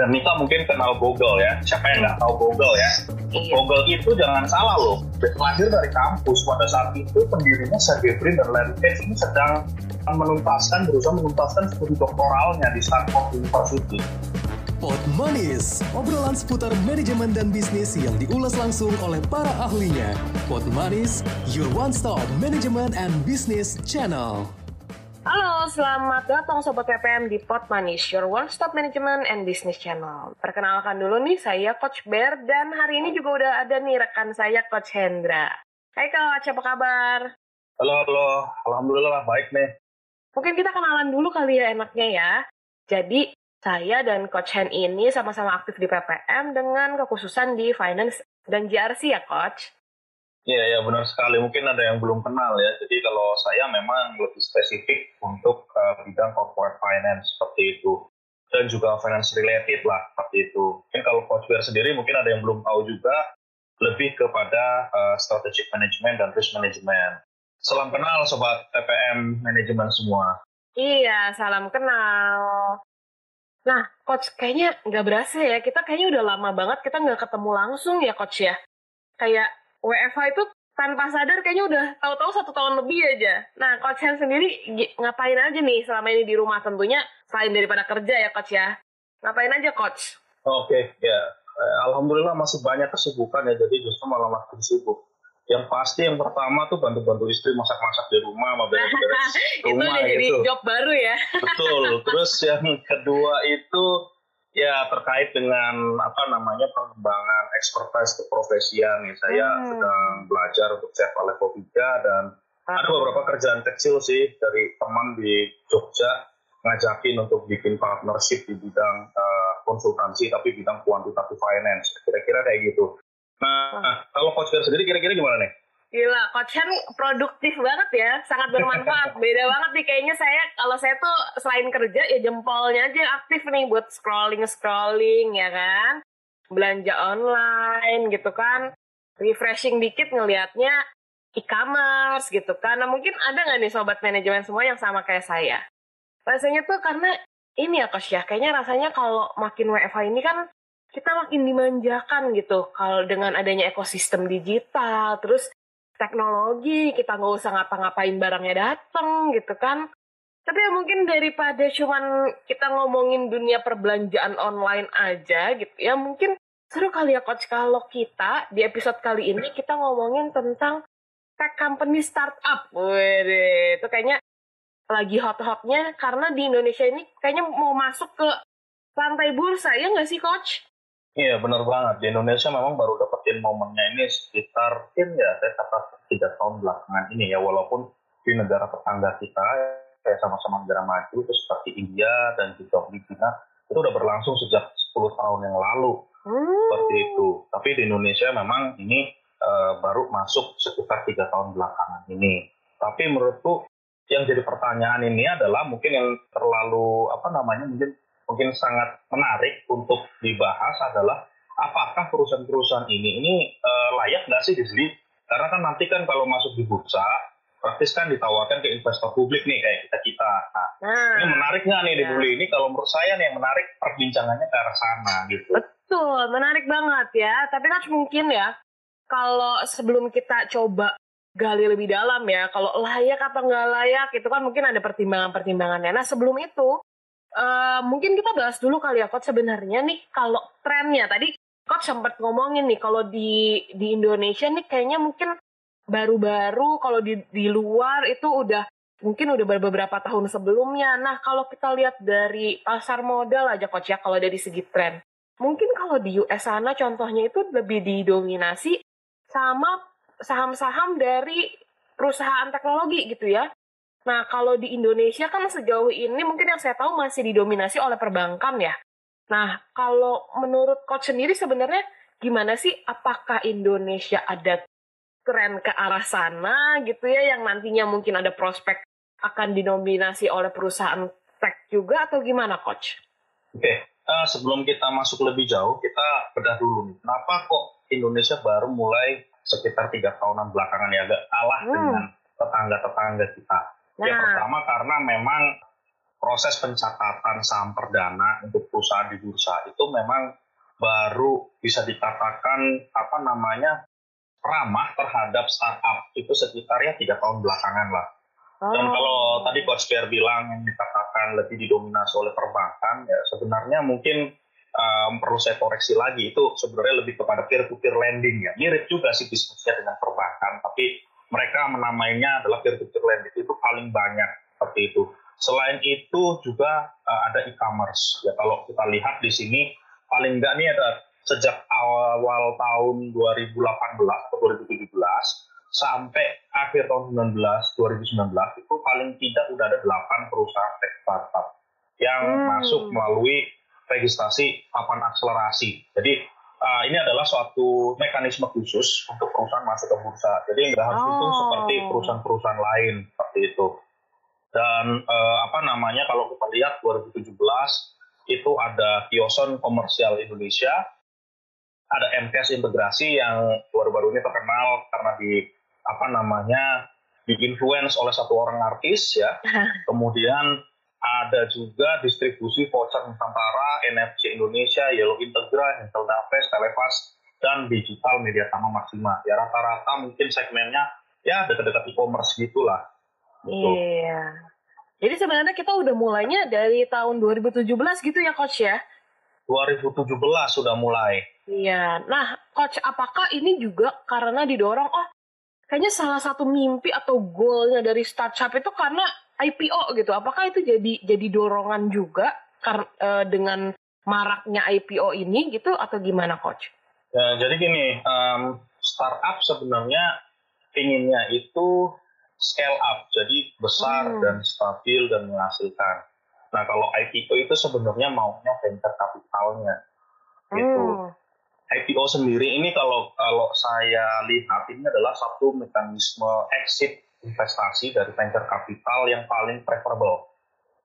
Dan Nika mungkin kenal Google ya. Siapa yang nggak tahu Google ya? Iya. Google itu jangan salah loh. Lahir dari kampus pada saat itu pendirinya Sergey Brin dan Larry Page ini sedang menuntaskan, berusaha menuntaskan studi doktoralnya di Stanford University. Pot Manis, obrolan seputar manajemen dan bisnis yang diulas langsung oleh para ahlinya. Pot Manis, your one-stop management and business channel. Halo, selamat datang Sobat PPM di Pot Manis, your one-stop management and business channel. Perkenalkan dulu nih, saya Coach Bear, dan hari ini juga udah ada nih rekan saya Coach Hendra. Hai Coach, apa kabar? Halo, halo. Alhamdulillah baik nih. Mungkin kita kenalan dulu kali ya enaknya ya. Jadi, saya dan Coach Hen ini sama-sama aktif di PPM dengan kekhususan di finance dan GRC ya Coach. Iya, ya benar sekali. Mungkin ada yang belum kenal ya. Jadi kalau saya memang lebih spesifik untuk uh, bidang corporate finance seperti itu. Dan juga finance related lah seperti itu. Mungkin kalau Coach sendiri mungkin ada yang belum tahu juga lebih kepada uh, strategic management dan risk management. Salam kenal Sobat TPM Manajemen semua. Iya, salam kenal. Nah, Coach, kayaknya nggak berasa ya. Kita kayaknya udah lama banget kita nggak ketemu langsung ya, Coach ya. Kayak WFH itu tanpa sadar kayaknya udah tahu-tahu satu tahun lebih aja. Nah, Coach Hen sendiri ngapain aja nih selama ini di rumah tentunya selain daripada kerja ya, Coach ya. Ngapain aja, Coach? Oke, ya. Alhamdulillah masih banyak kesibukan ya, jadi justru malah makin sibuk. Yang pasti yang pertama tuh bantu-bantu istri masak-masak di rumah, sama beres-beres itu rumah udah jadi gitu. job baru ya. Betul. Terus yang kedua itu ya terkait dengan apa namanya pengembangan expertise keprofesian nih. Saya Hmm. sedang belajar untuk CFA level 3 dan ada beberapa kerjaan kecil sih dari teman di Jogja ngajakin untuk bikin partnership di bidang eh, konsultansi tapi bidang quantitative finance. Kira-kira kayak gitu. Nah, kalau coach Fer sendiri kira-kira gimana nih? Gila, Coach Hen produktif banget ya, sangat bermanfaat. Beda banget nih kayaknya saya, kalau saya tuh selain kerja ya jempolnya aja aktif nih buat scrolling-scrolling ya kan. Belanja online gitu kan. Refreshing dikit ngelihatnya e-commerce gitu kan. Nah mungkin ada nggak nih sobat manajemen semua yang sama kayak saya? Rasanya tuh karena ini ya Coach ya, kayaknya rasanya kalau makin WFH ini kan kita makin dimanjakan gitu kalau dengan adanya ekosistem digital terus teknologi kita nggak usah ngapa-ngapain barangnya dateng gitu kan. Tapi ya mungkin daripada cuman kita ngomongin dunia perbelanjaan online aja gitu. Ya mungkin seru kali ya coach. Kalau kita di episode kali ini kita ngomongin tentang tech company startup. Wede, itu kayaknya lagi hot-hotnya karena di Indonesia ini kayaknya mau masuk ke lantai bursa ya nggak sih coach? Iya benar banget. Di Indonesia memang baru dapetin momennya ini sekitar mungkin ya saya kata tiga tahun belakangan ini ya walaupun di negara tetangga kita kayak sama-sama negara maju itu seperti India dan juga Filipina itu udah berlangsung sejak 10 tahun yang lalu. Hmm. seperti itu. Tapi di Indonesia memang ini eh, baru masuk sekitar tiga tahun belakangan ini. Tapi menurutku yang jadi pertanyaan ini adalah mungkin yang terlalu apa namanya mungkin mungkin sangat menarik untuk dibahas adalah apakah perusahaan-perusahaan ini ini eh, layak nggak sih dibeli? Karena kan nanti kan kalau masuk di bursa, praktis kan ditawarkan ke investor publik nih kayak kita kita. Nah, Nah, ini menarik nggak nih ya. dibeli? Ini kalau menurut saya nih yang menarik perbincangannya ke arah sana gitu. Betul, menarik banget ya. Tapi kan mungkin ya, kalau sebelum kita coba gali lebih dalam ya, kalau layak apa nggak layak, itu kan mungkin ada pertimbangan-pertimbangannya. Nah sebelum itu, eh, mungkin kita bahas dulu kali ya, Coach sebenarnya nih, kalau trennya, tadi Coach sempat ngomongin nih, kalau di, di Indonesia nih kayaknya mungkin baru-baru, kalau di, di luar itu udah mungkin udah beberapa tahun sebelumnya. Nah, kalau kita lihat dari pasar modal aja, Coach ya, kalau dari segi tren, mungkin kalau di US sana contohnya itu lebih didominasi sama saham-saham dari perusahaan teknologi gitu ya. Nah, kalau di Indonesia kan sejauh ini mungkin yang saya tahu masih didominasi oleh perbankan ya. Nah, kalau menurut coach sendiri sebenarnya gimana sih? Apakah Indonesia ada tren ke arah sana gitu ya yang nantinya mungkin ada prospek akan didominasi oleh perusahaan tech juga atau gimana coach? Oke, eh, sebelum kita masuk lebih jauh, kita bedah dulu nih. Kenapa kok Indonesia baru mulai sekitar tiga tahunan belakangan ya agak kalah Hmm. dengan tetangga-tetangga kita? Yang Nah. pertama karena memang proses pencatatan saham perdana untuk perusahaan di bursa itu memang baru bisa dikatakan apa namanya ramah terhadap startup itu sekitar ya tiga tahun belakangan lah. Dan Oh. kalau tadi Coach Pierre bilang yang dikatakan lebih didominasi oleh perbankan, ya sebenarnya mungkin um, perlu saya koreksi lagi itu sebenarnya lebih kepada peer-to-peer lending ya. Mirip juga sih bisnisnya dengan perbankan, tapi mereka menamainya adalah peer-to-peer lending itu paling banyak seperti itu. Selain itu juga uh, ada e-commerce. Ya kalau kita lihat di sini paling enggak nih ada sejak awal tahun 2018 atau 2017 sampai akhir tahun 19 2019 itu paling tidak udah ada 8 perusahaan tech startup yang Hmm. masuk melalui registrasi papan akselerasi. Jadi uh, ini adalah suatu mekanisme khusus untuk perusahaan masuk ke bursa. Jadi nggak harus Oh. seperti perusahaan-perusahaan lain seperti itu. Dan uh, apa namanya kalau kita lihat 2017 itu ada Kioson Komersial Indonesia, ada MKS Integrasi yang baru-baru ini terkenal karena di apa namanya di influence oleh satu orang artis ya. Kemudian ada juga distribusi voucher Nusantara, NFC Indonesia, Yellow Integra, Intel Daves, Televas, dan Digital Media Tama Maksima. Ya rata-rata mungkin segmennya ya dekat-dekat e-commerce gitulah. Gitu. Iya. Jadi sebenarnya kita udah mulainya dari tahun 2017 gitu ya coach ya? 2017 sudah mulai. Iya. Nah, coach, apakah ini juga karena didorong oh kayaknya salah satu mimpi atau goalnya dari startup itu karena IPO gitu. Apakah itu jadi jadi dorongan juga kar- eh, dengan maraknya IPO ini gitu atau gimana coach? Ya, jadi gini, em, startup sebenarnya inginnya itu scale up, jadi besar Hmm. dan stabil dan menghasilkan. Nah, kalau IPO itu sebenarnya maunya venture capitalnya. Gitu. Hmm. IPO sendiri ini kalau kalau saya lihat ini adalah satu mekanisme exit investasi dari venture capital yang paling preferable.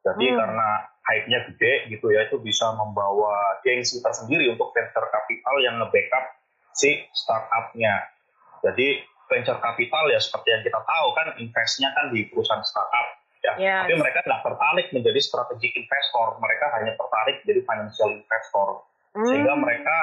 Jadi Hmm. karena hype-nya gede gitu ya, itu bisa membawa gengsi tersendiri untuk venture capital yang nge-backup si startup-nya. Jadi venture capital ya seperti yang kita tahu kan investnya kan di perusahaan startup ya. Yes. Tapi mereka nggak tertarik menjadi strategic investor, mereka hanya tertarik jadi financial investor sehingga Hmm. mereka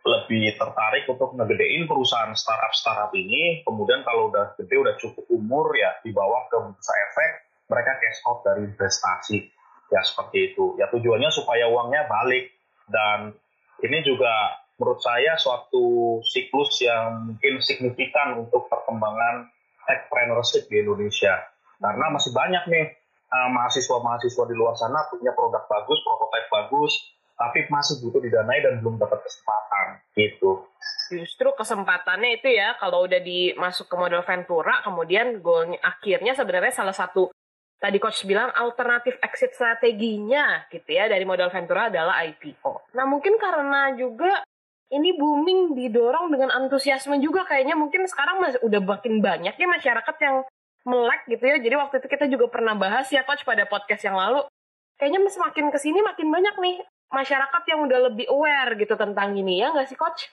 lebih tertarik untuk ngegedein perusahaan startup-startup ini. Kemudian kalau udah gede, udah cukup umur ya dibawa ke bursa efek, mereka cash out dari investasi. Ya seperti itu. Ya tujuannya supaya uangnya balik. Dan ini juga menurut saya suatu siklus yang mungkin signifikan untuk perkembangan techpreneurship di Indonesia. Karena masih banyak nih uh, mahasiswa-mahasiswa di luar sana punya produk bagus, prototipe bagus, tapi masih butuh didanai dan belum dapat kesempatan gitu. Justru kesempatannya itu ya kalau udah dimasuk ke model Ventura, kemudian goalnya akhirnya sebenarnya salah satu tadi coach bilang alternatif exit strateginya gitu ya dari model Ventura adalah IPO. Nah mungkin karena juga ini booming didorong dengan antusiasme juga kayaknya mungkin sekarang mas, udah makin banyak ya masyarakat yang melek gitu ya. Jadi waktu itu kita juga pernah bahas ya coach pada podcast yang lalu. Kayaknya semakin ke sini makin banyak nih masyarakat yang udah lebih aware gitu tentang ini ya nggak sih coach?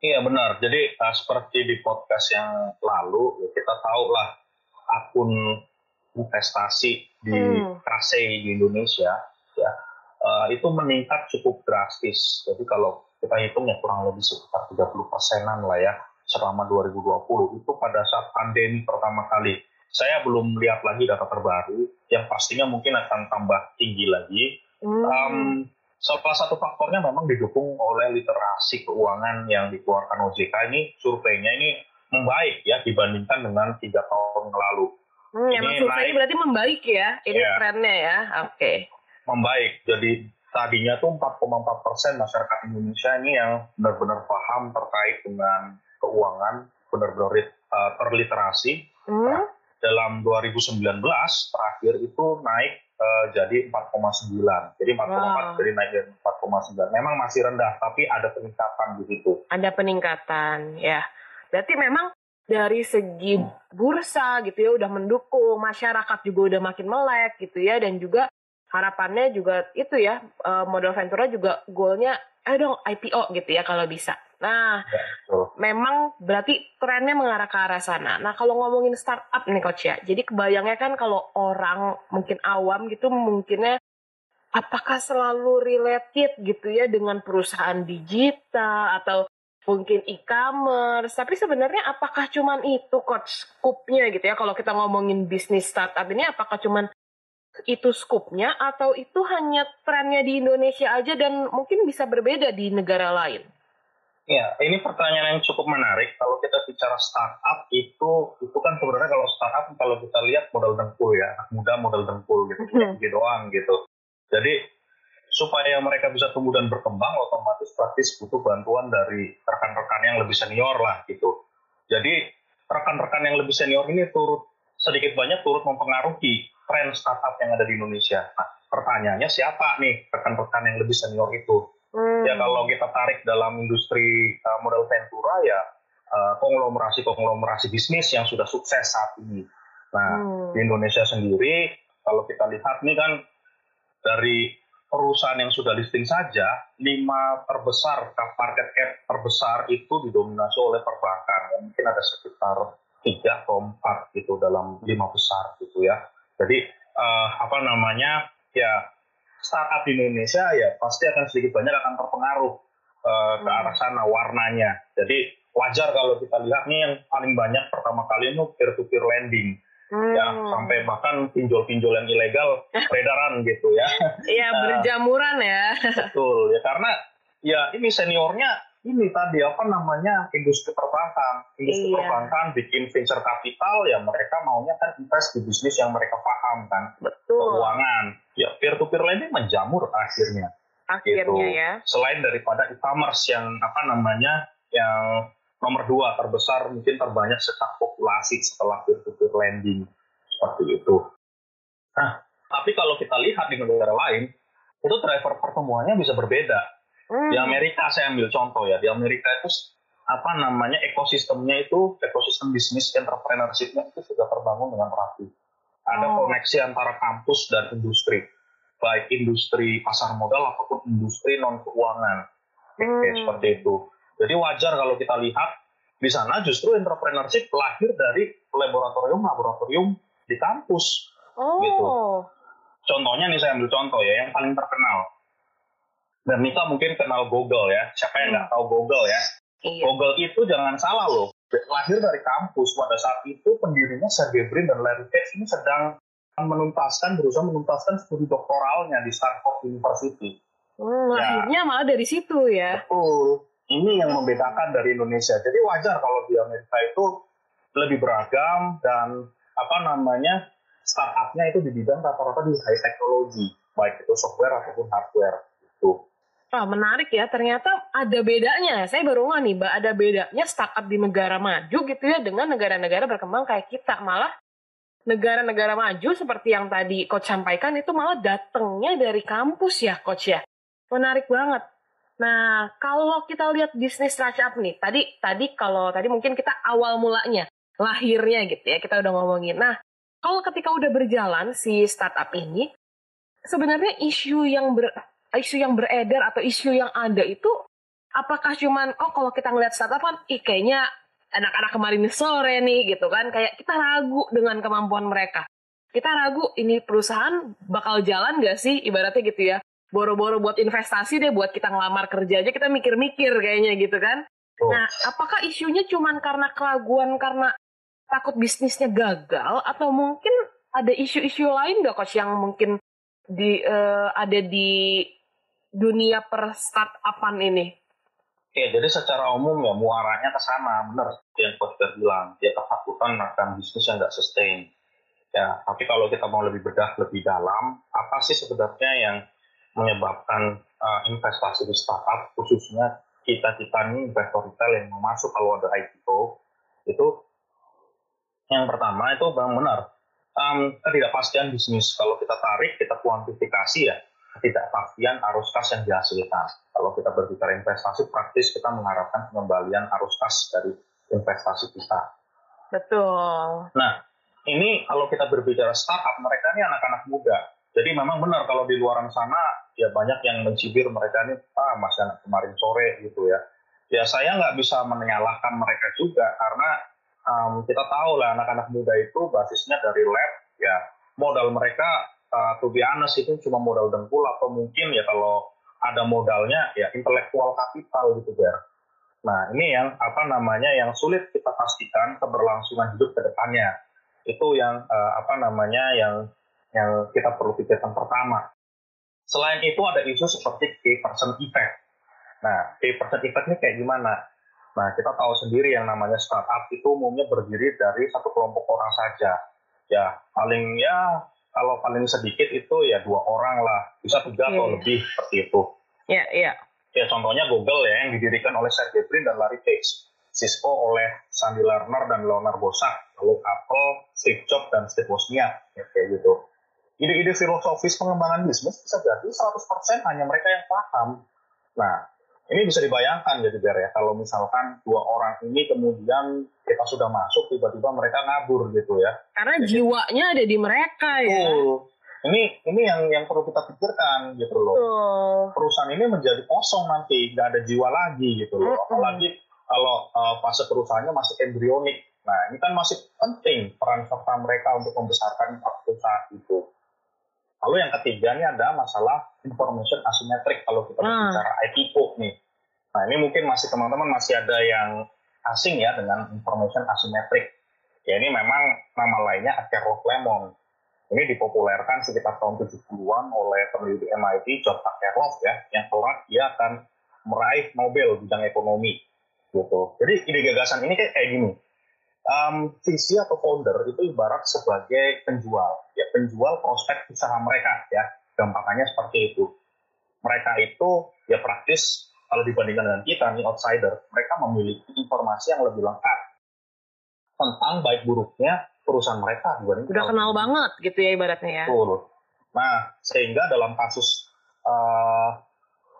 Iya benar. Jadi uh, seperti di podcast yang lalu ya kita tahu lah akun investasi di Hmm. Di Indonesia ya uh, itu meningkat cukup drastis. Jadi kalau kita hitung ya kurang lebih sekitar 30 persenan lah ya selama 2020 itu pada saat pandemi pertama kali. Saya belum lihat lagi data terbaru yang pastinya mungkin akan tambah tinggi lagi. Hmm. Um, salah satu faktornya memang didukung oleh literasi keuangan yang dikeluarkan OJK ini surveinya ini membaik ya dibandingkan dengan tiga tahun lalu Hmm, emang Ini survei naik. berarti membaik ya? Ini Iya. trennya ya? Oke. membaik jadi tadinya tuh 4,4 persen masyarakat Indonesia ini yang benar-benar paham terkait dengan keuangan benar-benar uh, terliterasi Hmm? dalam 2019 terakhir itu naik uh, jadi 4,9 jadi 4,4 Wah. jadi naik jadi 4,9 memang masih rendah tapi ada peningkatan di situ Ada peningkatan ya. Berarti memang dari segi bursa gitu ya udah mendukung, masyarakat juga udah makin melek gitu ya dan juga harapannya juga itu ya eh, modal Ventura juga goalnya ayo dong IPO gitu ya kalau bisa. Nah, Ya, betul. memang berarti trennya mengarah ke arah sana. Nah, kalau ngomongin startup nih coach ya, jadi kebayangnya kan kalau orang mungkin awam gitu mungkinnya apakah selalu related gitu ya dengan perusahaan digital atau mungkin e-commerce. Tapi sebenarnya apakah cuman itu coach skupnya gitu ya kalau kita ngomongin bisnis startup ini apakah cuman itu skupnya atau itu hanya trennya di Indonesia aja dan mungkin bisa berbeda di negara lain? Ya, ini pertanyaan yang cukup menarik. Kalau kita bicara startup itu, itu kan sebenarnya kalau startup kalau kita lihat modal dengkul ya, anak muda modal dengkul gitu, Mhm. gitu doang gitu. Jadi supaya mereka bisa tumbuh dan berkembang, otomatis praktis butuh bantuan dari rekan-rekan yang lebih senior lah gitu. Jadi rekan-rekan yang lebih senior ini turut sedikit banyak turut mempengaruhi tren startup yang ada di Indonesia. Nah, pertanyaannya siapa nih rekan-rekan yang lebih senior itu? Hmm. ya kalau kita tarik dalam industri uh, model ventura ya uh, konglomerasi-konglomerasi bisnis yang sudah sukses saat ini. Nah, Hmm. di Indonesia sendiri kalau kita lihat nih kan dari perusahaan yang sudah listing saja, lima terbesar market cap terbesar itu didominasi oleh perbankan. Mungkin ada sekitar tiga atau empat gitu dalam lima besar gitu ya. Jadi uh, apa namanya ya startup di Indonesia ya pasti akan sedikit banyak akan terpengaruh uh, ke Hmm. arah sana warnanya. Jadi wajar kalau kita lihat nih yang paling banyak pertama kali itu peer-to-peer lending Hmm. ya sampai bahkan pinjol-pinjol yang ilegal peredaran gitu ya. Iya Nah. berjamuran ya. Betul ya karena ya ini seniornya ini tadi apa namanya industri perbankan. Industri Iya. perbankan bikin venture capital ya mereka maunya kan invest di bisnis yang mereka paham kan Betul. keuangan. Ya peer-to-peer lending menjamur akhirnya. Akhirnya gitu. ya. Selain daripada e-commerce yang apa namanya yang nomor dua terbesar mungkin terbanyak secara populasi setelah peer-to-peer lending seperti itu. Nah, tapi kalau kita lihat di negara lain itu driver pertemuannya bisa berbeda. Hmm. Di Amerika saya ambil contoh ya, di Amerika itu apa namanya ekosistemnya itu ekosistem bisnis entrepreneurship-nya itu sudah terbangun dengan rapi. Ada Oh. koneksi antara kampus dan industri, baik industri pasar modal ataupun industri non keuangan. Oke, Hmm. seperti itu. Jadi wajar kalau kita lihat di sana justru entrepreneurship lahir dari laboratorium-laboratorium di kampus. Oh. gitu. Contohnya nih saya ambil contoh ya, yang paling terkenal. Dan Mika mungkin kenal Google ya. Siapa yang nggak tahu Google ya? Iya. Google itu jangan salah loh. Lahir dari kampus. Pada saat itu pendirinya Sergey Brin dan Larry Page ini sedang menuntaskan, berusaha menuntaskan studi doktoralnya di Stanford University. Hmm, Ya. Akhirnya malah dari situ ya. Betul. Ini yang membedakan dari Indonesia. Jadi wajar kalau di Amerika itu lebih beragam dan apa namanya startupnya itu di bidang rata-rata di high technology, baik itu software ataupun hardware. Gitu. Wah, menarik ya. Ternyata ada bedanya. Saya baru nggak nih, Mbak, ada bedanya startup di negara maju gitu ya dengan negara-negara berkembang kayak kita. Malah negara-negara maju seperti yang tadi Coach sampaikan itu malah datangnya dari kampus ya, Coach ya. Menarik banget. Nah, kalau kita lihat bisnis startup nih, tadi tadi kalau tadi mungkin kita awal mulanya, lahirnya gitu ya, kita udah ngomongin. Nah, kalau ketika udah berjalan si startup ini, sebenarnya isu yang ber, isu yang beredar atau isu yang ada itu apakah cuman oh kalau kita ngeliat startup kan ih kayaknya anak-anak kemarin sore nih gitu kan. Kayak kita ragu dengan kemampuan mereka. Kita ragu ini perusahaan bakal jalan gak sih? Ibaratnya gitu ya. Boro-boro buat investasi deh buat kita ngelamar kerja aja kita mikir-mikir kayaknya gitu kan. Nah apakah isunya cuman karena keraguan karena takut bisnisnya gagal? Atau mungkin ada isu-isu lain gak coach yang mungkin di eh, ada di dunia per startupan ini. Oke, jadi secara umum ya muaranya ke sana, benar yang Coach bilang, dia ketakutan akan bisnis yang nggak sustain. Ya, tapi kalau kita mau lebih bedah lebih dalam, apa sih sebenarnya yang menyebabkan uh, investasi di startup, khususnya kita-kita nih investor retail yang masuk kalau ada IPO, itu yang pertama itu bang benar, um, ketidakpastian bisnis. Kalau kita tarik, kita kuantifikasi ya, ketidakpastian arus kas yang dihasilkan. Kalau kita berbicara investasi, praktis kita mengharapkan pengembalian arus kas dari investasi kita. Betul. Nah, ini kalau kita berbicara startup, mereka ini anak-anak muda. Jadi memang benar kalau di luar sana ya banyak yang mencibir mereka ini ah masih anak kemarin sore gitu ya. ya saya nggak bisa menyalahkan mereka juga karena um, kita tahu lah anak-anak muda itu basisnya dari lab ya modal mereka uh, to be honest itu cuma modal dengkul atau mungkin ya kalau ada modalnya ya intelektual kapital gitu ya. Nah ini yang apa namanya yang sulit kita pastikan keberlangsungan hidup ke depannya itu yang uh, apa namanya yang yang kita perlu pikirkan pertama. Selain itu ada isu seperti key person effect. Nah, key person effect ini kayak gimana? Nah, kita tahu sendiri yang namanya startup itu umumnya berdiri dari satu kelompok orang saja. Ya, paling ya kalau paling sedikit itu ya dua orang lah, bisa tiga okay. atau lebih seperti itu. Iya, yeah, iya. Yeah. Ya, contohnya Google ya yang didirikan oleh Sergey Brin dan Larry Page. Cisco oleh Sandy Lerner dan Leonard Bosak, lalu Apple, Steve Jobs dan Steve Wozniak, ya, kayak gitu. Ide-ide filosofis pengembangan bisnis bisa jadi 100% hanya mereka yang paham. Nah, ini bisa dibayangkan jadi biar ya. Kalau misalkan dua orang ini kemudian kita sudah masuk tiba-tiba mereka ngabur gitu ya. Karena jadi, jiwanya ada di mereka ya. Ini ini yang yang perlu kita pikirkan gitu loh. Betul. perusahaan ini menjadi kosong nanti nggak ada jiwa lagi gitu loh. Mm-hmm. apalagi kalau uh, fase perusahaannya masih embrionik. Nah ini kan masih penting peran serta mereka untuk membesarkan perusahaan itu. Lalu yang ketiga ini ada masalah information asymmetric kalau kita hmm. bicara IPO nih. Nah ini mungkin masih teman-teman masih ada yang asing ya dengan information asymmetric. Ya ini memang nama lainnya Akerlof Lemon. Ini dipopulerkan sekitar tahun 70-an oleh peneliti MIT George Akerlof ya, yang kelak dia akan meraih Nobel bidang ekonomi gitu. Jadi ide gagasan ini kayak kayak gini um, visi atau founder itu ibarat sebagai penjual, ya penjual prospek usaha mereka, ya gampangnya seperti itu. Mereka itu ya praktis kalau dibandingkan dengan kita nih outsider, mereka memiliki informasi yang lebih lengkap tentang baik buruknya perusahaan mereka dibanding udah kenal banget gitu ya ibaratnya ya. Betul. Nah sehingga dalam kasus uh,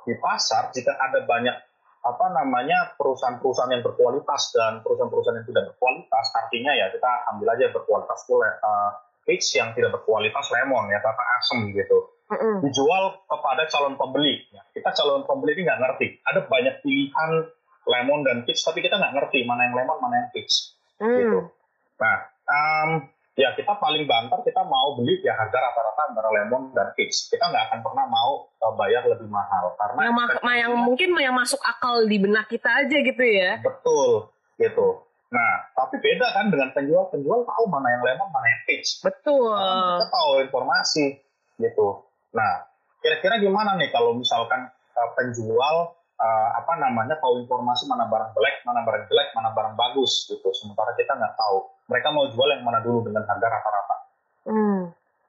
di pasar jika ada banyak apa namanya perusahaan-perusahaan yang berkualitas dan perusahaan-perusahaan yang tidak berkualitas artinya ya kita ambil aja yang berkualitas itu uh, pitch yang tidak berkualitas lemon ya kata asem gitu mm-hmm. dijual kepada calon pembeli. Ya, kita calon pembeli ini nggak ngerti. Ada banyak pilihan lemon dan pitch tapi kita nggak ngerti mana yang lemon mana yang pitch mm. gitu. Nah um, ya kita paling banter kita mau beli ya harga rata-rata antara lemon dan fix kita nggak akan pernah mau uh, bayar lebih mahal karena yang, ma yang mungkin yang masuk akal di benak kita aja gitu ya. Betul gitu. Nah tapi beda kan dengan penjual. Penjual tahu mana yang lemon mana yang fix betul. Nah, kita tahu informasi gitu nah kira-kira gimana nih kalau misalkan uh, penjual uh, apa namanya tahu informasi mana barang jelek, mana barang jelek, mana barang bagus gitu. Sementara kita nggak tahu. Mereka mau jual yang mana dulu dengan harga rata-rata. Hmm.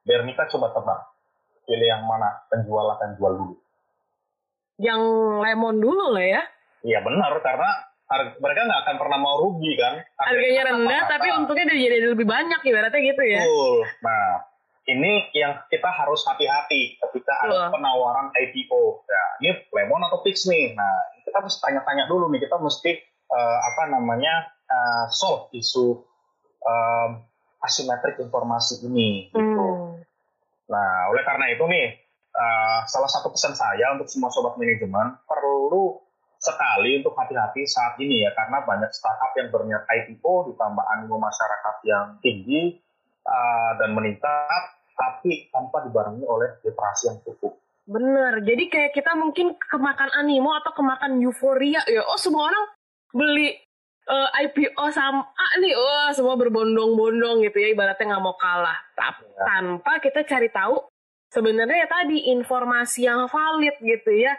Biar Mika coba tebak. Pilih yang mana penjual akan jual dulu. Yang lemon dulu lah ya. Iya benar karena harga, mereka nggak akan pernah mau rugi kan. Harganya rendah tapi untungnya jadi lebih banyak ibaratnya gitu ya. Betul. Nah ini yang kita harus hati-hati ketika ada penawaran IPO. Ya, ini lemon atau fix nih. Nah, kita mesti tanya-tanya dulu nih. Kita mesti uh, apa namanya uh, solve isu um, asimetrik informasi ini. Gitu. Hmm. Nah, oleh karena itu nih, uh, salah satu pesan saya untuk semua sobat manajemen perlu sekali untuk hati-hati saat ini ya karena banyak startup yang berniat IPO ditambah animo masyarakat yang tinggi uh, dan meningkat, tapi tanpa dibarengi oleh literasi yang cukup. Bener, jadi kayak kita mungkin kemakan animo atau kemakan euforia ya. Oh semua orang beli uh, eh, IPO sama ah, nih, oh semua berbondong-bondong gitu ya, ibaratnya nggak mau kalah. Tapi ya. tanpa kita cari tahu sebenarnya ya tadi informasi yang valid gitu ya.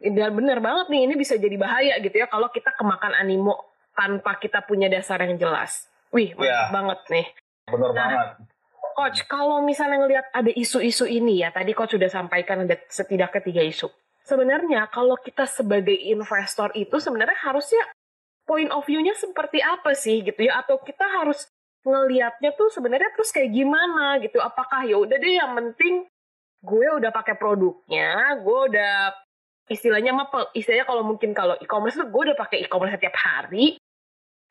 Dan bener banget nih, ini bisa jadi bahaya gitu ya kalau kita kemakan animo tanpa kita punya dasar yang jelas. Wih, mantap ya. banget nih. Bener nah, banget. Coach, kalau misalnya ngelihat ada isu-isu ini ya, tadi Coach sudah sampaikan ada setidaknya tiga isu. Sebenarnya kalau kita sebagai investor itu sebenarnya harusnya point of view-nya seperti apa sih gitu ya? Atau kita harus ngelihatnya tuh sebenarnya terus kayak gimana gitu? Apakah ya udah deh yang penting gue udah pakai produknya, gue udah istilahnya apa? Istilahnya kalau mungkin kalau e-commerce tuh gue udah pakai e-commerce setiap hari.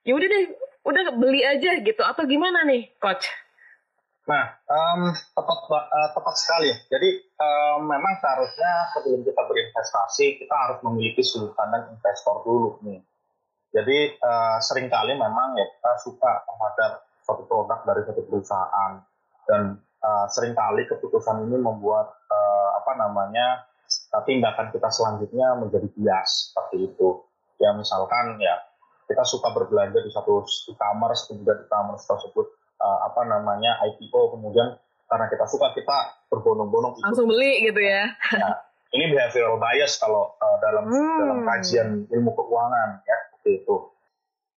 Ya udah deh, udah beli aja gitu atau gimana nih coach? Nah, um, tepat uh, tepat sekali ya. Jadi um, memang seharusnya sebelum kita berinvestasi kita harus memiliki sudut pandang investor dulu nih. Jadi uh, sering kali memang ya kita suka terhadap suatu produk dari satu perusahaan dan uh, sering kali keputusan ini membuat uh, apa namanya tindakan kita selanjutnya menjadi bias seperti itu. Ya misalkan ya kita suka berbelanja di satu e-commerce kemudian e-commerce tersebut uh, apa namanya IPO kemudian karena kita suka kita berbondong-bondong langsung beli gitu ya. Nah, ini behavioral bias kalau uh, dalam hmm. dalam kajian ilmu keuangan ya seperti itu.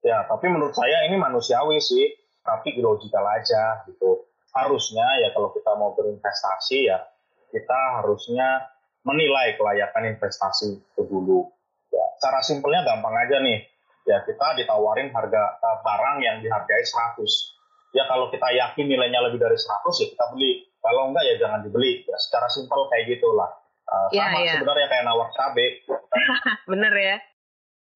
Ya, tapi menurut saya ini manusiawi sih, tapi logikal aja gitu. Harusnya ya kalau kita mau berinvestasi ya kita harusnya menilai kelayakan investasi itu dulu. Ya, cara simpelnya gampang aja nih. Ya, kita ditawarin harga uh, barang yang dihargai 100. Ya kalau kita yakin nilainya lebih dari 100 ya kita beli. Kalau enggak ya jangan dibeli. Ya secara simpel kayak gitulah Uh, yeah, sama yeah. sebenarnya kayak nawar cabe. bener ya.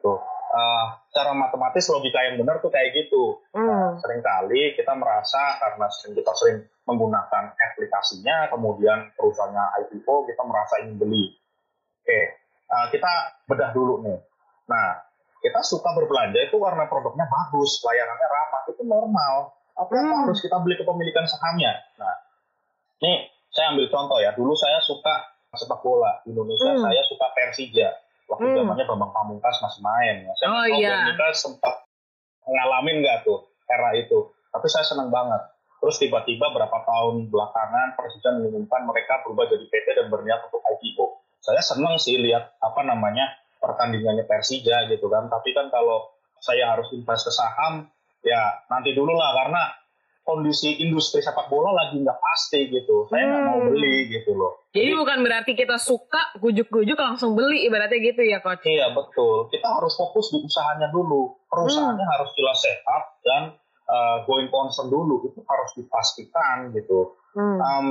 Tuh. Uh, secara matematis logika yang benar tuh kayak gitu. Mm. Uh, sering kali kita merasa karena sering kita sering menggunakan aplikasinya, kemudian perusahaannya IPO, kita merasa ingin beli. Oke, okay. uh, kita bedah dulu nih. Nah, kita suka berbelanja itu karena produknya bagus, layanannya ramah, itu normal. Apa mm. harus kita beli kepemilikan sahamnya? Nah, ini saya ambil contoh ya. Dulu saya suka sepak bola di Indonesia hmm. saya suka Persija waktu hmm. zamannya Bambang Pamungkas masih main ya. saya oh, iya. kita sempat ngalamin nggak tuh era itu tapi saya senang banget terus tiba-tiba berapa tahun belakangan Persija mengumumkan mereka berubah jadi PT dan berniat untuk IPO saya senang sih lihat apa namanya pertandingannya Persija gitu kan tapi kan kalau saya harus invest ke saham ya nanti dulu lah karena kondisi industri sepak bola lagi nggak pasti gitu. Saya nggak hmm. mau beli gitu loh. Jadi, Jadi bukan berarti kita suka gujuk-gujuk langsung beli ibaratnya gitu ya coach? Iya betul. Kita harus fokus di usahanya dulu. Perusahaannya hmm. harus jelas sehat dan uh, going concern dulu itu harus dipastikan gitu. Hmm. Um,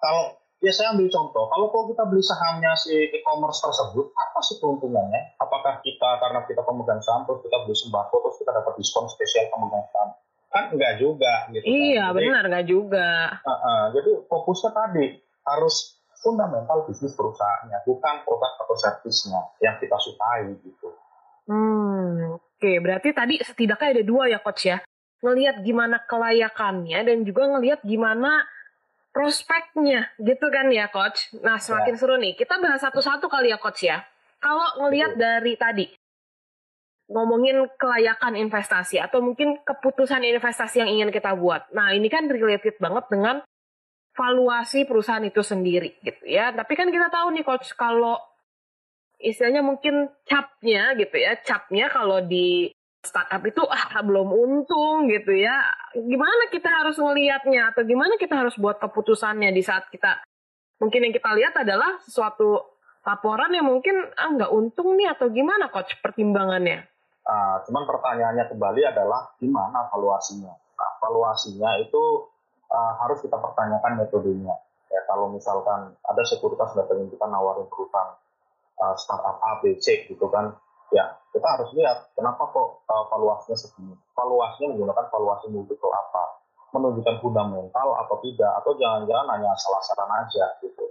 kalau ya saya ambil contoh, kalau kok kita beli sahamnya si e-commerce tersebut, apa sih keuntungannya? Apakah kita karena kita pemegang saham terus kita beli sembako terus kita dapat diskon spesial pemegang saham? kan enggak juga gitu kan. iya kan. benar enggak juga uh, uh, jadi fokusnya tadi harus fundamental bisnis perusahaannya bukan produk atau servisnya yang kita sukai gitu hmm oke okay. berarti tadi setidaknya ada dua ya coach ya ngelihat gimana kelayakannya dan juga ngelihat gimana prospeknya gitu kan ya coach nah semakin ya. seru nih kita bahas satu-satu kali ya coach ya kalau ngelihat dari tadi ngomongin kelayakan investasi atau mungkin keputusan investasi yang ingin kita buat. Nah, ini kan related banget dengan valuasi perusahaan itu sendiri gitu ya. Tapi kan kita tahu nih coach kalau istilahnya mungkin capnya gitu ya, capnya kalau di startup itu ah belum untung gitu ya. Gimana kita harus melihatnya atau gimana kita harus buat keputusannya di saat kita mungkin yang kita lihat adalah sesuatu laporan yang mungkin ah nggak untung nih atau gimana coach pertimbangannya? Nah, cuman pertanyaannya kembali adalah gimana valuasinya. Nah, valuasinya itu uh, harus kita pertanyakan metodenya. Ya, kalau misalkan ada sekuritas datangin kita nawarin perusahaan uh, startup A, B, C gitu kan, ya kita harus lihat kenapa kok uh, valuasinya segini. Valuasinya menggunakan valuasi multiple apa? Menunjukkan fundamental atau tidak, atau jangan-jangan hanya salah-salah aja gitu.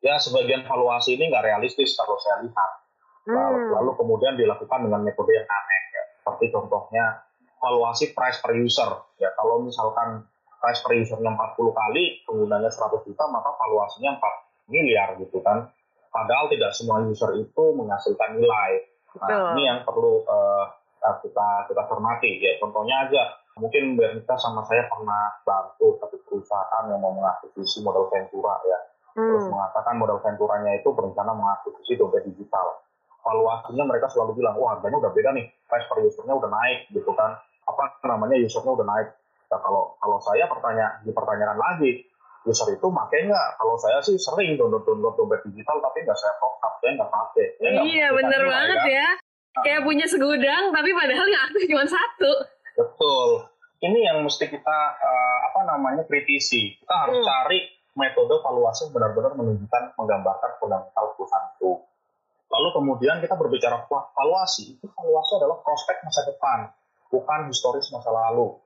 Ya sebagian valuasi ini nggak realistis kalau saya lihat Hmm. Lalu kemudian dilakukan dengan metode yang aneh, ya. seperti contohnya valuasi price per user. Ya, kalau misalkan price per usernya 40 kali, penggunanya 100 juta, maka valuasinya 4 miliar gitu kan. Padahal tidak semua user itu menghasilkan nilai. Nah, ini yang perlu uh, kita kita cermati ya. Contohnya aja, mungkin Bernita sama saya pernah bantu satu perusahaan yang mau mengakuisisi modal Ventura ya. Hmm. Terus mengatakan modal Venturanya itu berencana mengakuisisi dompet digital valuasinya mereka selalu bilang, wah harganya udah beda nih, price per usernya udah naik gitu kan, apa namanya usernya udah naik. Nah, kalau kalau saya pertanyaan dipertanyakan lagi, user itu pakai nggak? Kalau saya sih sering download download dompet digital tapi nggak saya top up, saya nggak pakai. iya bener banget ya. Nah, Kayak punya segudang tapi padahal yang aktif cuma satu. Betul. Ini yang mesti kita uh, apa namanya kritisi. Kita harus hmm. cari metode valuasi benar-benar menunjukkan menggambarkan fundamental perusahaan itu. Lalu kemudian kita berbicara valuasi, itu valuasi adalah prospek masa depan, bukan historis masa lalu.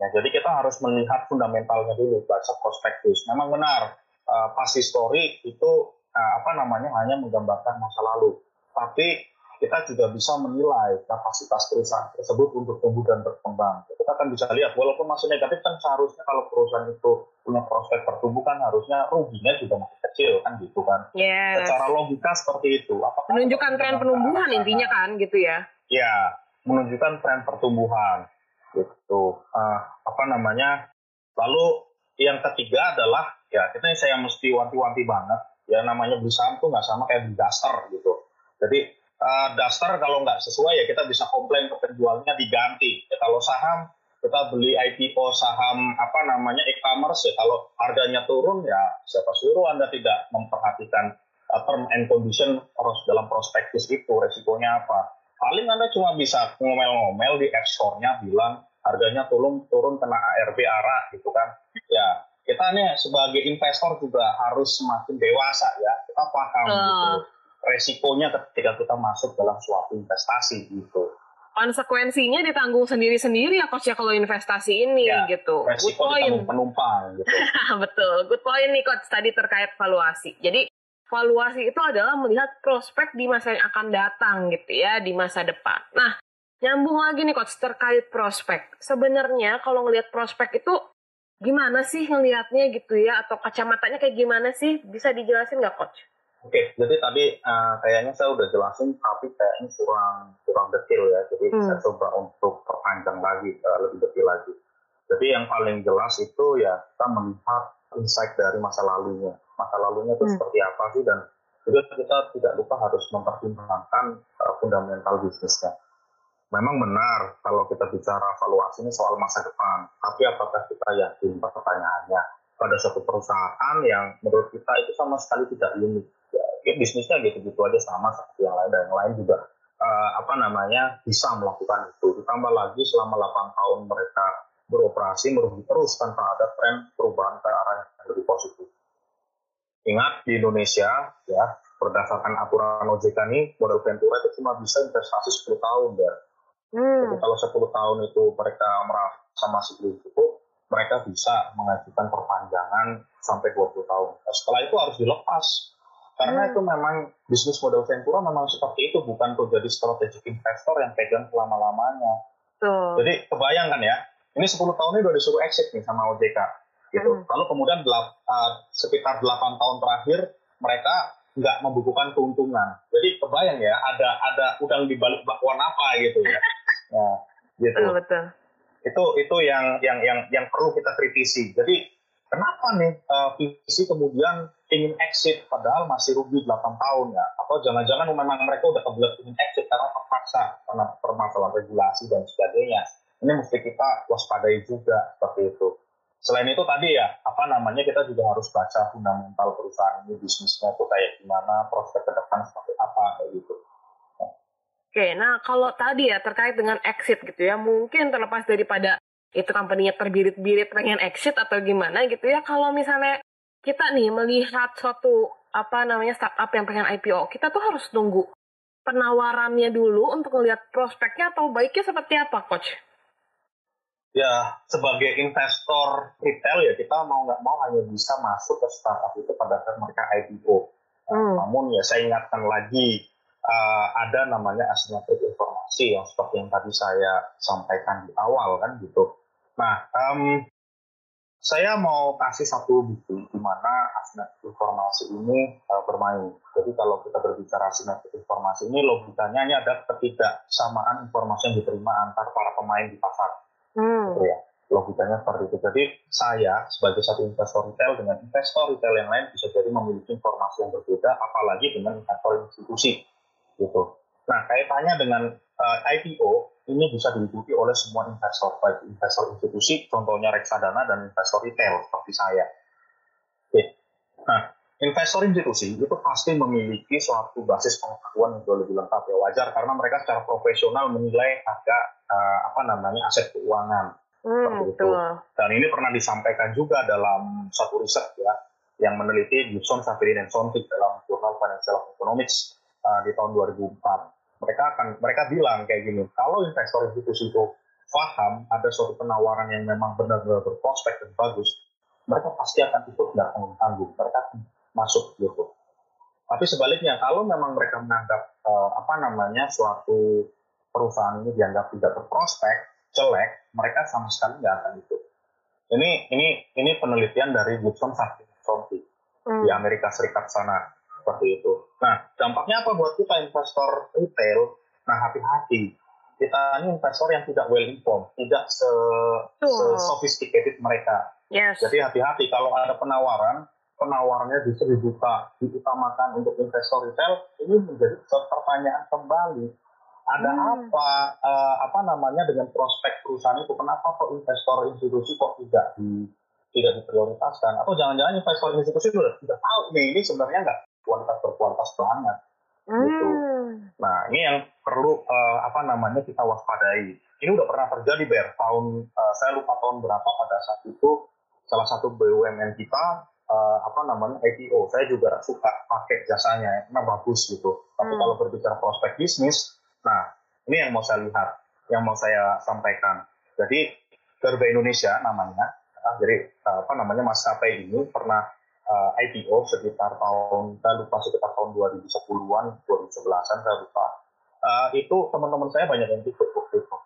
Ya, jadi kita harus melihat fundamentalnya dulu, baca prospektus. Memang benar, uh, pas histori itu uh, apa namanya hanya menggambarkan masa lalu. Tapi kita juga bisa menilai kapasitas perusahaan tersebut untuk tumbuh dan berkembang. Kita kan bisa lihat, walaupun masih negatif kan seharusnya kalau perusahaan itu punya prospek pertumbuhan harusnya ruginya juga masih kecil kan gitu kan. Yes. Secara logika seperti itu. Apakah menunjukkan tren penumbuhan intinya kan gitu ya? Ya, menunjukkan tren pertumbuhan gitu. Uh, apa namanya? Lalu yang ketiga adalah ya kita saya mesti wanti-wanti banget ya namanya beli saham tuh nggak sama kayak beli daster gitu. Jadi uh, daster kalau nggak sesuai ya kita bisa komplain ke penjualnya diganti. Ya, kalau saham kita beli IPO saham apa namanya e-commerce ya kalau harganya turun ya siapa suruh anda tidak memperhatikan uh, term and condition harus dalam prospektus itu resikonya apa paling anda cuma bisa ngomel-ngomel di app store-nya bilang harganya turun turun kena ARB ARA gitu kan ya kita nih sebagai investor juga harus semakin dewasa ya kita paham uh. gitu resikonya ketika kita masuk dalam suatu investasi gitu. Konsekuensinya ditanggung sendiri-sendiri ya coach ya kalau investasi ini ya, gitu. Resiko Good point. penumpang gitu. Betul. Good point nih coach tadi terkait valuasi. Jadi valuasi itu adalah melihat prospek di masa yang akan datang gitu ya, di masa depan. Nah, nyambung lagi nih coach terkait prospek. Sebenarnya kalau ngelihat prospek itu gimana sih ngelihatnya gitu ya atau kacamatanya kayak gimana sih? Bisa dijelasin nggak coach? Oke, jadi tadi uh, kayaknya saya udah jelasin, tapi kayaknya kurang kurang detail ya. Jadi hmm. saya coba untuk perpanjang lagi, uh, lebih detail lagi. Jadi yang paling jelas itu ya kita melihat insight dari masa lalunya. Masa lalunya itu hmm. seperti apa sih dan juga kita tidak lupa harus mempertimbangkan uh, fundamental bisnisnya. Memang benar kalau kita bicara valuasi ini soal masa depan, tapi apakah kita yakin pertanyaannya pada suatu perusahaan yang menurut kita itu sama sekali tidak unik ya bisnisnya gitu-gitu aja sama seperti yang lain dan yang lain juga uh, apa namanya bisa melakukan itu ditambah lagi selama 8 tahun mereka beroperasi merugi terus tanpa ada tren perubahan ke arah yang lebih positif ingat di Indonesia ya berdasarkan aturan OJK ini modal Ventura itu cuma bisa investasi 10 tahun ya hmm. jadi kalau 10 tahun itu mereka merasa masih belum cukup mereka bisa mengajukan perpanjangan sampai 20 tahun. Nah, setelah itu harus dilepas karena hmm. itu memang bisnis model Ventura memang seperti itu, bukan tuh jadi strategic investor yang pegang selama-lamanya. Hmm. Jadi kebayangkan ya, ini 10 tahun ini udah disuruh exit nih sama OJK. Gitu. Hmm. Lalu kemudian delap, uh, sekitar 8 tahun terakhir mereka nggak membukukan keuntungan. Jadi kebayang ya, ada ada udang di balik bakwan apa gitu ya. Nah, gitu. Betul, betul. Itu itu yang yang yang yang perlu kita kritisi. Jadi kenapa nih uh, visi kemudian ingin exit padahal masih rugi 8 tahun ya atau jangan-jangan memang mereka udah kebelet ingin exit karena terpaksa karena permasalahan regulasi dan sebagainya ini mesti kita waspadai juga seperti itu selain itu tadi ya apa namanya kita juga harus baca fundamental perusahaan ini bisnisnya itu kayak gimana prospek ke depan seperti apa kayak gitu Oke, nah kalau tadi ya terkait dengan exit gitu ya, mungkin terlepas daripada itu company-nya terbirit-birit pengen exit atau gimana gitu ya, kalau misalnya kita nih melihat suatu apa namanya startup yang pengen IPO, kita tuh harus tunggu penawarannya dulu untuk melihat prospeknya atau baiknya seperti apa, coach? Ya, sebagai investor retail ya kita mau nggak mau hanya bisa masuk ke startup itu pada saat mereka IPO. Hmm. Namun ya saya ingatkan lagi uh, ada namanya asimetrik informasi yang seperti yang tadi saya sampaikan di awal kan gitu. Nah, um, saya mau kasih satu bukti di mana asimetrik informasi ini uh, bermain. Jadi kalau kita berbicara asimetrik informasi ini logikanya ini ada ketidaksamaan informasi yang diterima antar para pemain di pasar. Hmm. Gitu ya. Logikanya seperti itu. Jadi saya sebagai satu investor retail dengan investor retail yang lain bisa jadi memiliki informasi yang berbeda, apalagi dengan investor institusi. Gitu. Nah kaitannya dengan uh, eh, IPO ini bisa diikuti oleh semua investor, baik investor institusi, contohnya reksadana dan investor retail seperti saya. Oke. Nah, investor institusi itu pasti memiliki suatu basis pengetahuan yang jauh lebih lengkap ya wajar karena mereka secara profesional menilai harga uh, apa namanya aset keuangan. Hmm, itu. Dan ini pernah disampaikan juga dalam satu riset ya yang meneliti Gibson, Safiri, dan Sontig dalam Journal Financial Economics uh, di tahun 2004 mereka akan mereka bilang kayak gini kalau investor institusi itu paham ada suatu penawaran yang memang benar-benar berprospek dan bagus mereka pasti akan ikut nggak tanggung tanggung mereka masuk gitu tapi sebaliknya kalau memang mereka menganggap uh, apa namanya suatu perusahaan ini dianggap tidak berprospek, jelek, mereka sama sekali nggak akan itu. Ini ini ini penelitian dari Gibson hmm. di Amerika Serikat sana seperti itu. Nah, dampaknya apa buat kita investor retail? Nah, hati-hati. Kita ini investor yang tidak well informed, tidak se, se sophisticated mereka. Yes. Jadi hati-hati kalau ada penawaran, penawarannya justru dibuka, diutamakan untuk investor retail, ini menjadi pertanyaan kembali. Ada hmm. apa, uh, apa namanya dengan prospek perusahaan itu? Kenapa kok investor institusi kok tidak di tidak diprioritaskan? Atau jangan-jangan investor institusi sudah tidak tahu nih ini sebenarnya nggak kualitas berkualitas banget. Gitu. Hmm. Gitu. Nah ini yang perlu uh, apa namanya kita waspadai. Ini udah pernah terjadi ber tahun uh, saya lupa tahun berapa pada saat itu salah satu BUMN kita uh, apa namanya IPO. Saya juga suka pakai jasanya, karena bagus gitu. Tapi hmm. kalau berbicara prospek bisnis, nah ini yang mau saya lihat, yang mau saya sampaikan. Jadi Garuda Indonesia namanya, nah, jadi uh, apa namanya maskapai ini pernah uh, IPO sekitar tahun saya lupa sekitar tahun 2010-an, 2011-an saya lupa. Uh, itu teman-teman saya banyak yang ikut waktu itu.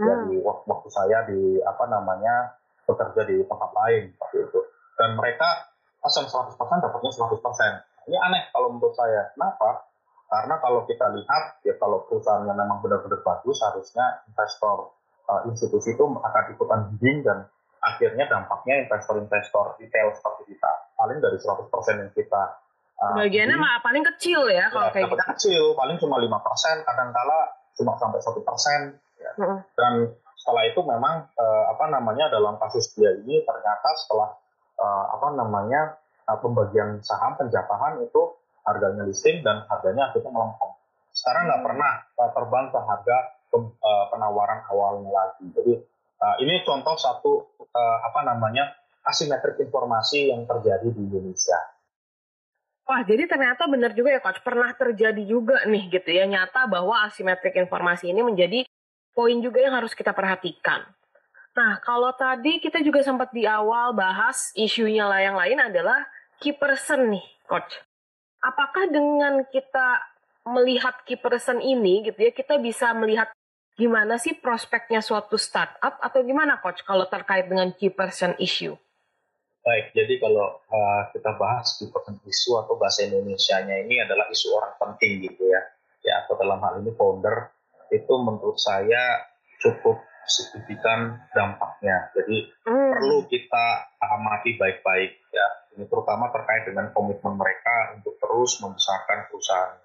Hmm. Jadi waktu saya di apa namanya bekerja di tempat lain waktu itu. Dan mereka pasang 100% dapatnya 100%. Ini aneh kalau menurut saya. Kenapa? Karena kalau kita lihat, ya kalau perusahaan yang memang benar-benar bagus, harusnya investor uh, institusi itu akan ikutan bidding dan akhirnya dampaknya investor-investor retail seperti kita paling dari 100% yang kita uh, bagiannya mah paling kecil ya, ya kalau kayak gitu. kecil paling cuma lima persen kadang-kala cuma sampai satu persen ya. dan setelah itu memang uh, apa namanya dalam kasus dia ini ternyata setelah uh, apa namanya uh, pembagian saham penjatahan itu harganya listing dan harganya akhirnya melempem. Sekarang nggak hmm. pernah terbang ke harga uh, penawaran awalnya lagi. Jadi uh, ini contoh satu uh, apa namanya asimetrik informasi yang terjadi di Indonesia. Wah, jadi ternyata benar juga ya Coach, pernah terjadi juga nih gitu ya, nyata bahwa asimetrik informasi ini menjadi poin juga yang harus kita perhatikan. Nah, kalau tadi kita juga sempat di awal bahas isunya lah yang lain adalah key person nih, coach. Apakah dengan kita melihat key person ini gitu ya, kita bisa melihat gimana sih prospeknya suatu startup atau gimana coach kalau terkait dengan key person issue? Baik, jadi kalau uh, kita bahas key person issue atau bahasa Indonesia-nya ini adalah isu orang penting gitu ya. Ya, atau dalam hal ini founder itu menurut saya cukup signifikan dampaknya. Jadi hmm. perlu kita amati baik-baik ya. Ini terutama terkait dengan komitmen mereka untuk terus membesarkan perusahaan.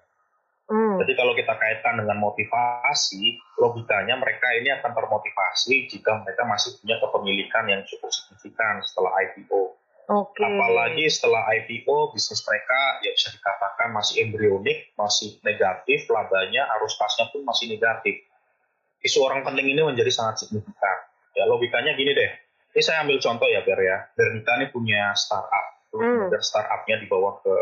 Hmm. Jadi kalau kita kaitkan dengan motivasi, logikanya mereka ini akan termotivasi jika mereka masih punya kepemilikan yang cukup signifikan setelah IPO. Okay. Apalagi setelah IPO, bisnis mereka ya bisa dikatakan masih embrionik, masih negatif, labanya, arus kasnya pun masih negatif isu orang penting ini menjadi sangat signifikan. Ya logikanya gini deh. Ini saya ambil contoh ya Ber ya. Bernika ini punya startup. Hmm. Dan startupnya dibawa ke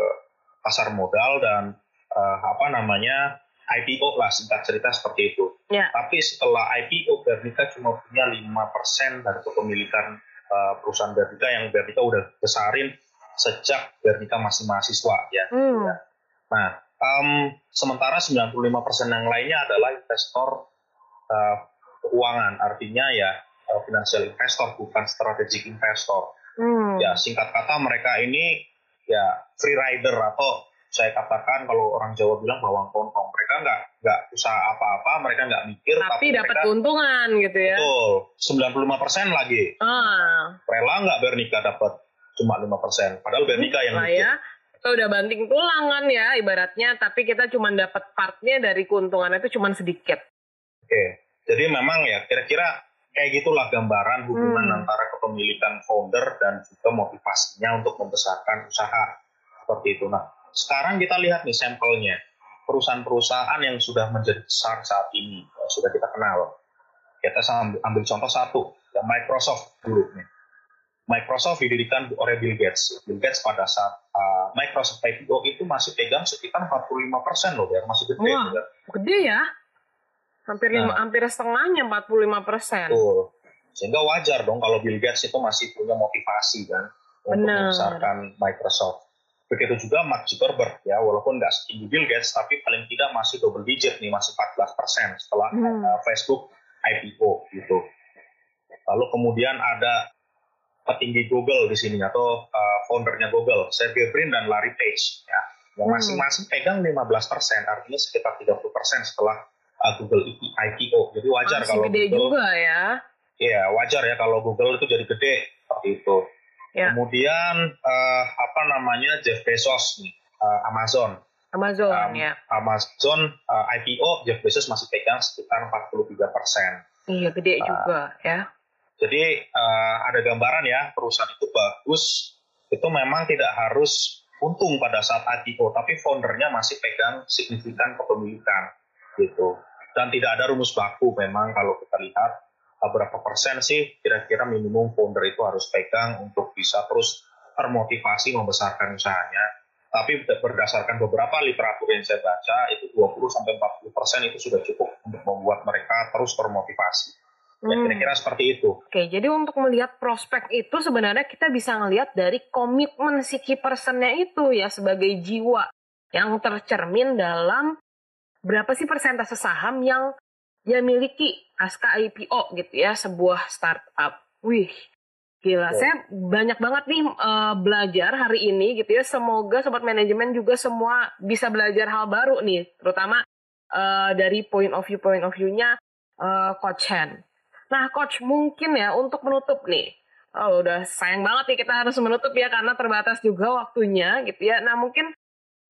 pasar modal dan uh, apa namanya IPO lah singkat cerita seperti itu. Yeah. Tapi setelah IPO Bernika cuma punya 5% dari kepemilikan uh, perusahaan Bernika yang Bernika udah besarin sejak Bernika masih mahasiswa ya. Hmm. ya. Nah, um, sementara 95% yang lainnya adalah investor uh, keuangan, artinya ya uh, financial investor bukan strategic investor. Hmm. Ya singkat kata mereka ini ya free rider atau saya katakan kalau orang Jawa bilang bawang kontong. Mereka nggak nggak usaha apa-apa, mereka nggak mikir. Tapi, tapi dapat keuntungan gitu ya. Betul, 95 persen lagi. Ah. Rela nggak Bernika dapat cuma 5 persen. Padahal Bernika yang mikir. Ya. Kita udah banting tulang kan ya ibaratnya, tapi kita cuma dapat partnya dari keuntungan itu cuma sedikit. Oke, jadi memang ya kira-kira kayak gitulah gambaran hubungan hmm. antara kepemilikan founder dan juga motivasinya untuk membesarkan usaha seperti itu. Nah, sekarang kita lihat nih sampelnya perusahaan-perusahaan yang sudah menjadi besar saat ini sudah kita kenal. Kita ambil, ambil contoh satu, ya Microsoft dulu nih. Microsoft didirikan oleh Bill Gates. Bill Gates pada saat uh, Microsoft IPO itu masih pegang sekitar 45 persen loh, biar masih gede. Wah, gede ya? Hampir nah, lima, hampir setengahnya 45 persen. Sehingga wajar dong kalau Bill Gates itu masih punya motivasi kan untuk membesarkan Microsoft. Begitu juga Mark Zuckerberg ya, walaupun nggak setinggi Bill Gates, tapi paling tidak masih double digit nih, masih 14 persen setelah hmm. uh, Facebook IPO gitu. Lalu kemudian ada petinggi Google di sini atau uh, foundernya Google, Sergey Brin dan Larry Page ya, yang hmm. masing-masing pegang 15 persen, artinya sekitar 30 persen setelah uh, Google IPO. Jadi wajar Masih kalau gede Google, juga ya. Iya wajar ya kalau Google itu jadi gede seperti itu. Ya. Kemudian uh, apa namanya Jeff Bezos nih, uh, Amazon. Amazon um, ya. Amazon uh, eh, IPO Jeff Bezos masih pegang sekitar 43 persen. Iya gede uh, juga ya. Jadi uh, ada gambaran ya perusahaan itu bagus, itu memang tidak harus untung pada saat IPO, tapi foundernya masih pegang signifikan kepemilikan gitu. Dan tidak ada rumus baku memang kalau kita lihat berapa persen sih kira-kira minimum founder itu harus pegang untuk bisa terus termotivasi membesarkan usahanya. Tapi berdasarkan beberapa literatur yang saya baca, itu 20 sampai 40 persen itu sudah cukup untuk membuat mereka terus termotivasi. Ya, hmm. kira-kira seperti itu. Oke, jadi untuk melihat prospek itu sebenarnya kita bisa melihat dari komitmen si key personnya itu ya sebagai jiwa yang tercermin dalam berapa sih persentase saham yang dia miliki pasca IPO gitu ya sebuah startup. Wih, gila. Oh. Saya banyak banget nih uh, belajar hari ini gitu ya. Semoga sobat manajemen juga semua bisa belajar hal baru nih, terutama uh, dari point of view point of view-nya uh, Coach Hen. Nah, Coach mungkin ya untuk menutup nih. Oh, udah sayang banget nih kita harus menutup ya karena terbatas juga waktunya gitu ya. Nah, mungkin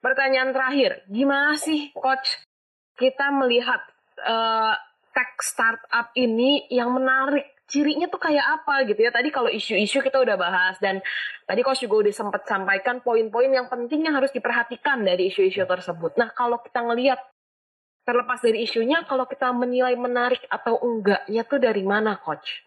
pertanyaan terakhir, gimana sih Coach kita melihat uh, tech startup ini yang menarik. Cirinya tuh kayak apa gitu ya? Tadi kalau isu-isu kita udah bahas dan tadi coach juga udah sempat sampaikan poin-poin yang penting yang harus diperhatikan dari isu-isu tersebut. Nah kalau kita ngelihat terlepas dari isunya kalau kita menilai menarik atau enggaknya tuh dari mana coach?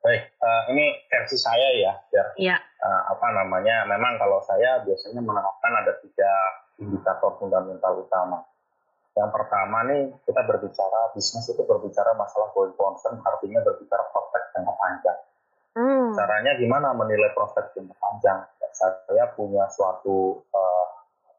Baik uh, ini versi saya ya biar ya. Uh, apa namanya memang kalau saya biasanya menerapkan ada tiga indikator fundamental utama yang pertama nih kita berbicara bisnis itu berbicara masalah going concern artinya berbicara prospek jangka panjang. Hmm. Caranya gimana menilai prospek jangka panjang? Saya punya suatu uh,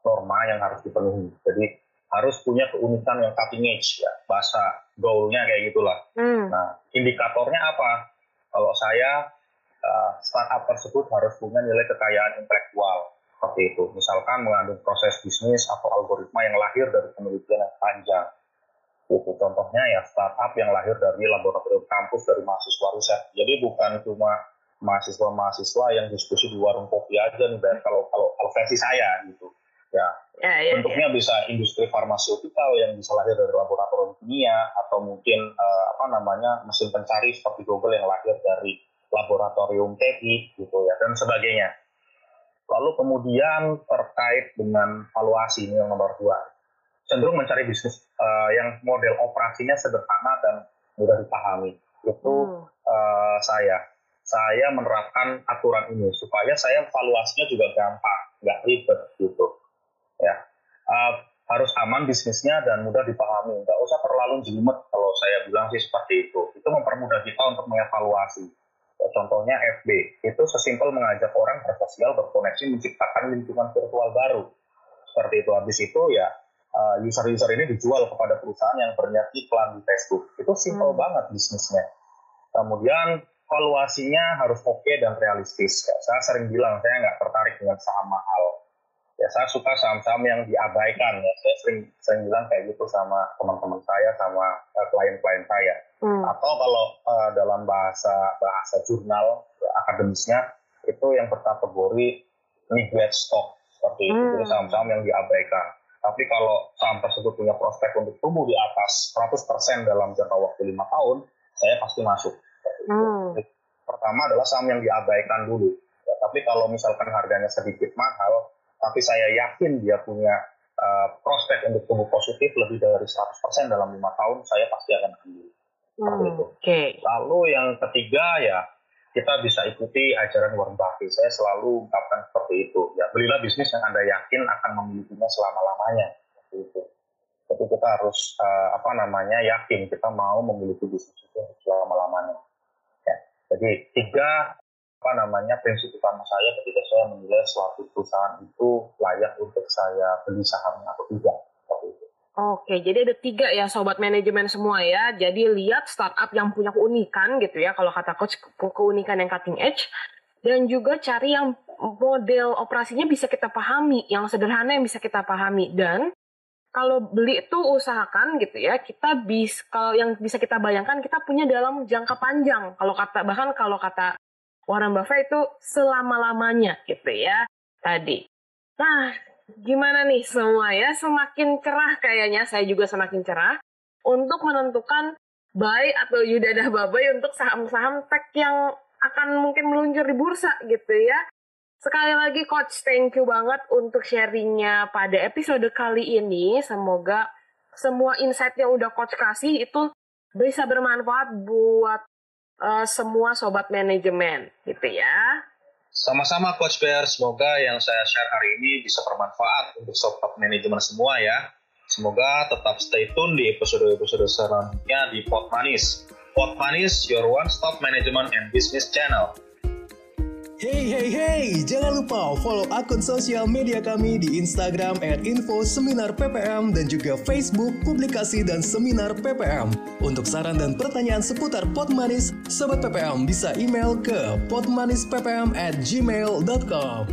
norma yang harus dipenuhi. Jadi harus punya keunikan yang cutting edge ya bahasa goalnya kayak gitulah. Hmm. Nah indikatornya apa? Kalau saya uh, startup tersebut harus punya nilai kekayaan intelektual seperti itu. Misalkan mengandung proses bisnis atau algoritma yang lahir dari penelitian yang panjang. Itu contohnya ya startup yang lahir dari laboratorium kampus dari mahasiswa riset. Jadi bukan cuma mahasiswa-mahasiswa yang diskusi di warung kopi aja nih, kalau kalau kalau versi saya gitu. Ya, ya, ya bentuknya ya. bisa industri farmaseutikal yang bisa lahir dari laboratorium kimia atau mungkin uh, apa namanya mesin pencari seperti Google yang lahir dari laboratorium TI gitu ya dan sebagainya. Lalu kemudian terkait dengan valuasi ini yang nomor dua, cenderung mencari bisnis uh, yang model operasinya sederhana dan mudah dipahami. Itu hmm. uh, saya, saya menerapkan aturan ini supaya saya valuasinya juga gampang, nggak ribet gitu. Ya, uh, harus aman bisnisnya dan mudah dipahami, nggak usah terlalu jelimet kalau saya bilang sih seperti itu. Itu mempermudah kita untuk mengevaluasi contohnya FB, itu sesimpel mengajak orang bersosial, berkoneksi, menciptakan lingkungan virtual baru. Seperti itu. Habis itu ya uh, user-user ini dijual kepada perusahaan yang berniat iklan di Facebook. Itu simpel hmm. banget bisnisnya. Kemudian valuasinya harus oke okay dan realistis. Ya, saya sering bilang saya nggak tertarik dengan saham mahal ya saya suka saham-saham yang diabaikan. Ya saya sering sering bilang kayak gitu sama teman-teman saya sama uh, klien-klien saya. Hmm. atau kalau uh, dalam bahasa bahasa jurnal uh, akademisnya itu yang berkategori neglect stock. Seperti itu. Hmm. jadi saham-saham yang diabaikan. Tapi kalau saham tersebut punya prospek untuk tumbuh di atas 100% dalam jangka waktu lima tahun saya pasti masuk. Hmm. pertama adalah saham yang diabaikan dulu. Ya, tapi kalau misalkan harganya sedikit mahal tapi saya yakin dia punya uh, prospek untuk tumbuh positif lebih dari 100% dalam lima tahun, saya pasti akan ambil. Hmm, itu. Okay. Lalu yang ketiga ya kita bisa ikuti ajaran Warren Buffett. Saya selalu ungkapkan seperti itu. Ya belilah bisnis yang anda yakin akan memilikinya selama lamanya. Seperti itu. Jadi kita harus uh, apa namanya yakin kita mau memiliki bisnis itu selama lamanya. Ya. Jadi tiga apa namanya prinsip utama saya ketika saya menilai suatu perusahaan itu layak untuk saya beli sahamnya atau tidak. Oke, jadi ada tiga ya sobat manajemen semua ya. Jadi lihat startup yang punya keunikan gitu ya, kalau kata coach keunikan yang cutting edge. Dan juga cari yang model operasinya bisa kita pahami, yang sederhana yang bisa kita pahami. Dan kalau beli itu usahakan gitu ya, kita bisa kalau yang bisa kita bayangkan kita punya dalam jangka panjang. Kalau kata bahkan kalau kata Warren Buffett itu selama-lamanya gitu ya tadi. Nah, gimana nih semua ya? Semakin cerah kayaknya, saya juga semakin cerah untuk menentukan buy atau yudadah babai untuk saham-saham tech yang akan mungkin meluncur di bursa gitu ya. Sekali lagi Coach, thank you banget untuk sharingnya pada episode kali ini. Semoga semua insight yang udah Coach kasih itu bisa bermanfaat buat uh, semua sobat manajemen gitu ya. Sama-sama Coach Bear, semoga yang saya share hari ini bisa bermanfaat untuk sobat manajemen semua ya. Semoga tetap stay tune di episode-episode selanjutnya di Pot Manis. Pot Manis, your one-stop management and business channel. Hey hey hey, jangan lupa follow akun sosial media kami di Instagram at info seminar PPM dan juga Facebook publikasi dan seminar PPM. Untuk saran dan pertanyaan seputar Pot Manis, Sobat PPM bisa email ke potmanisppm at gmail.com.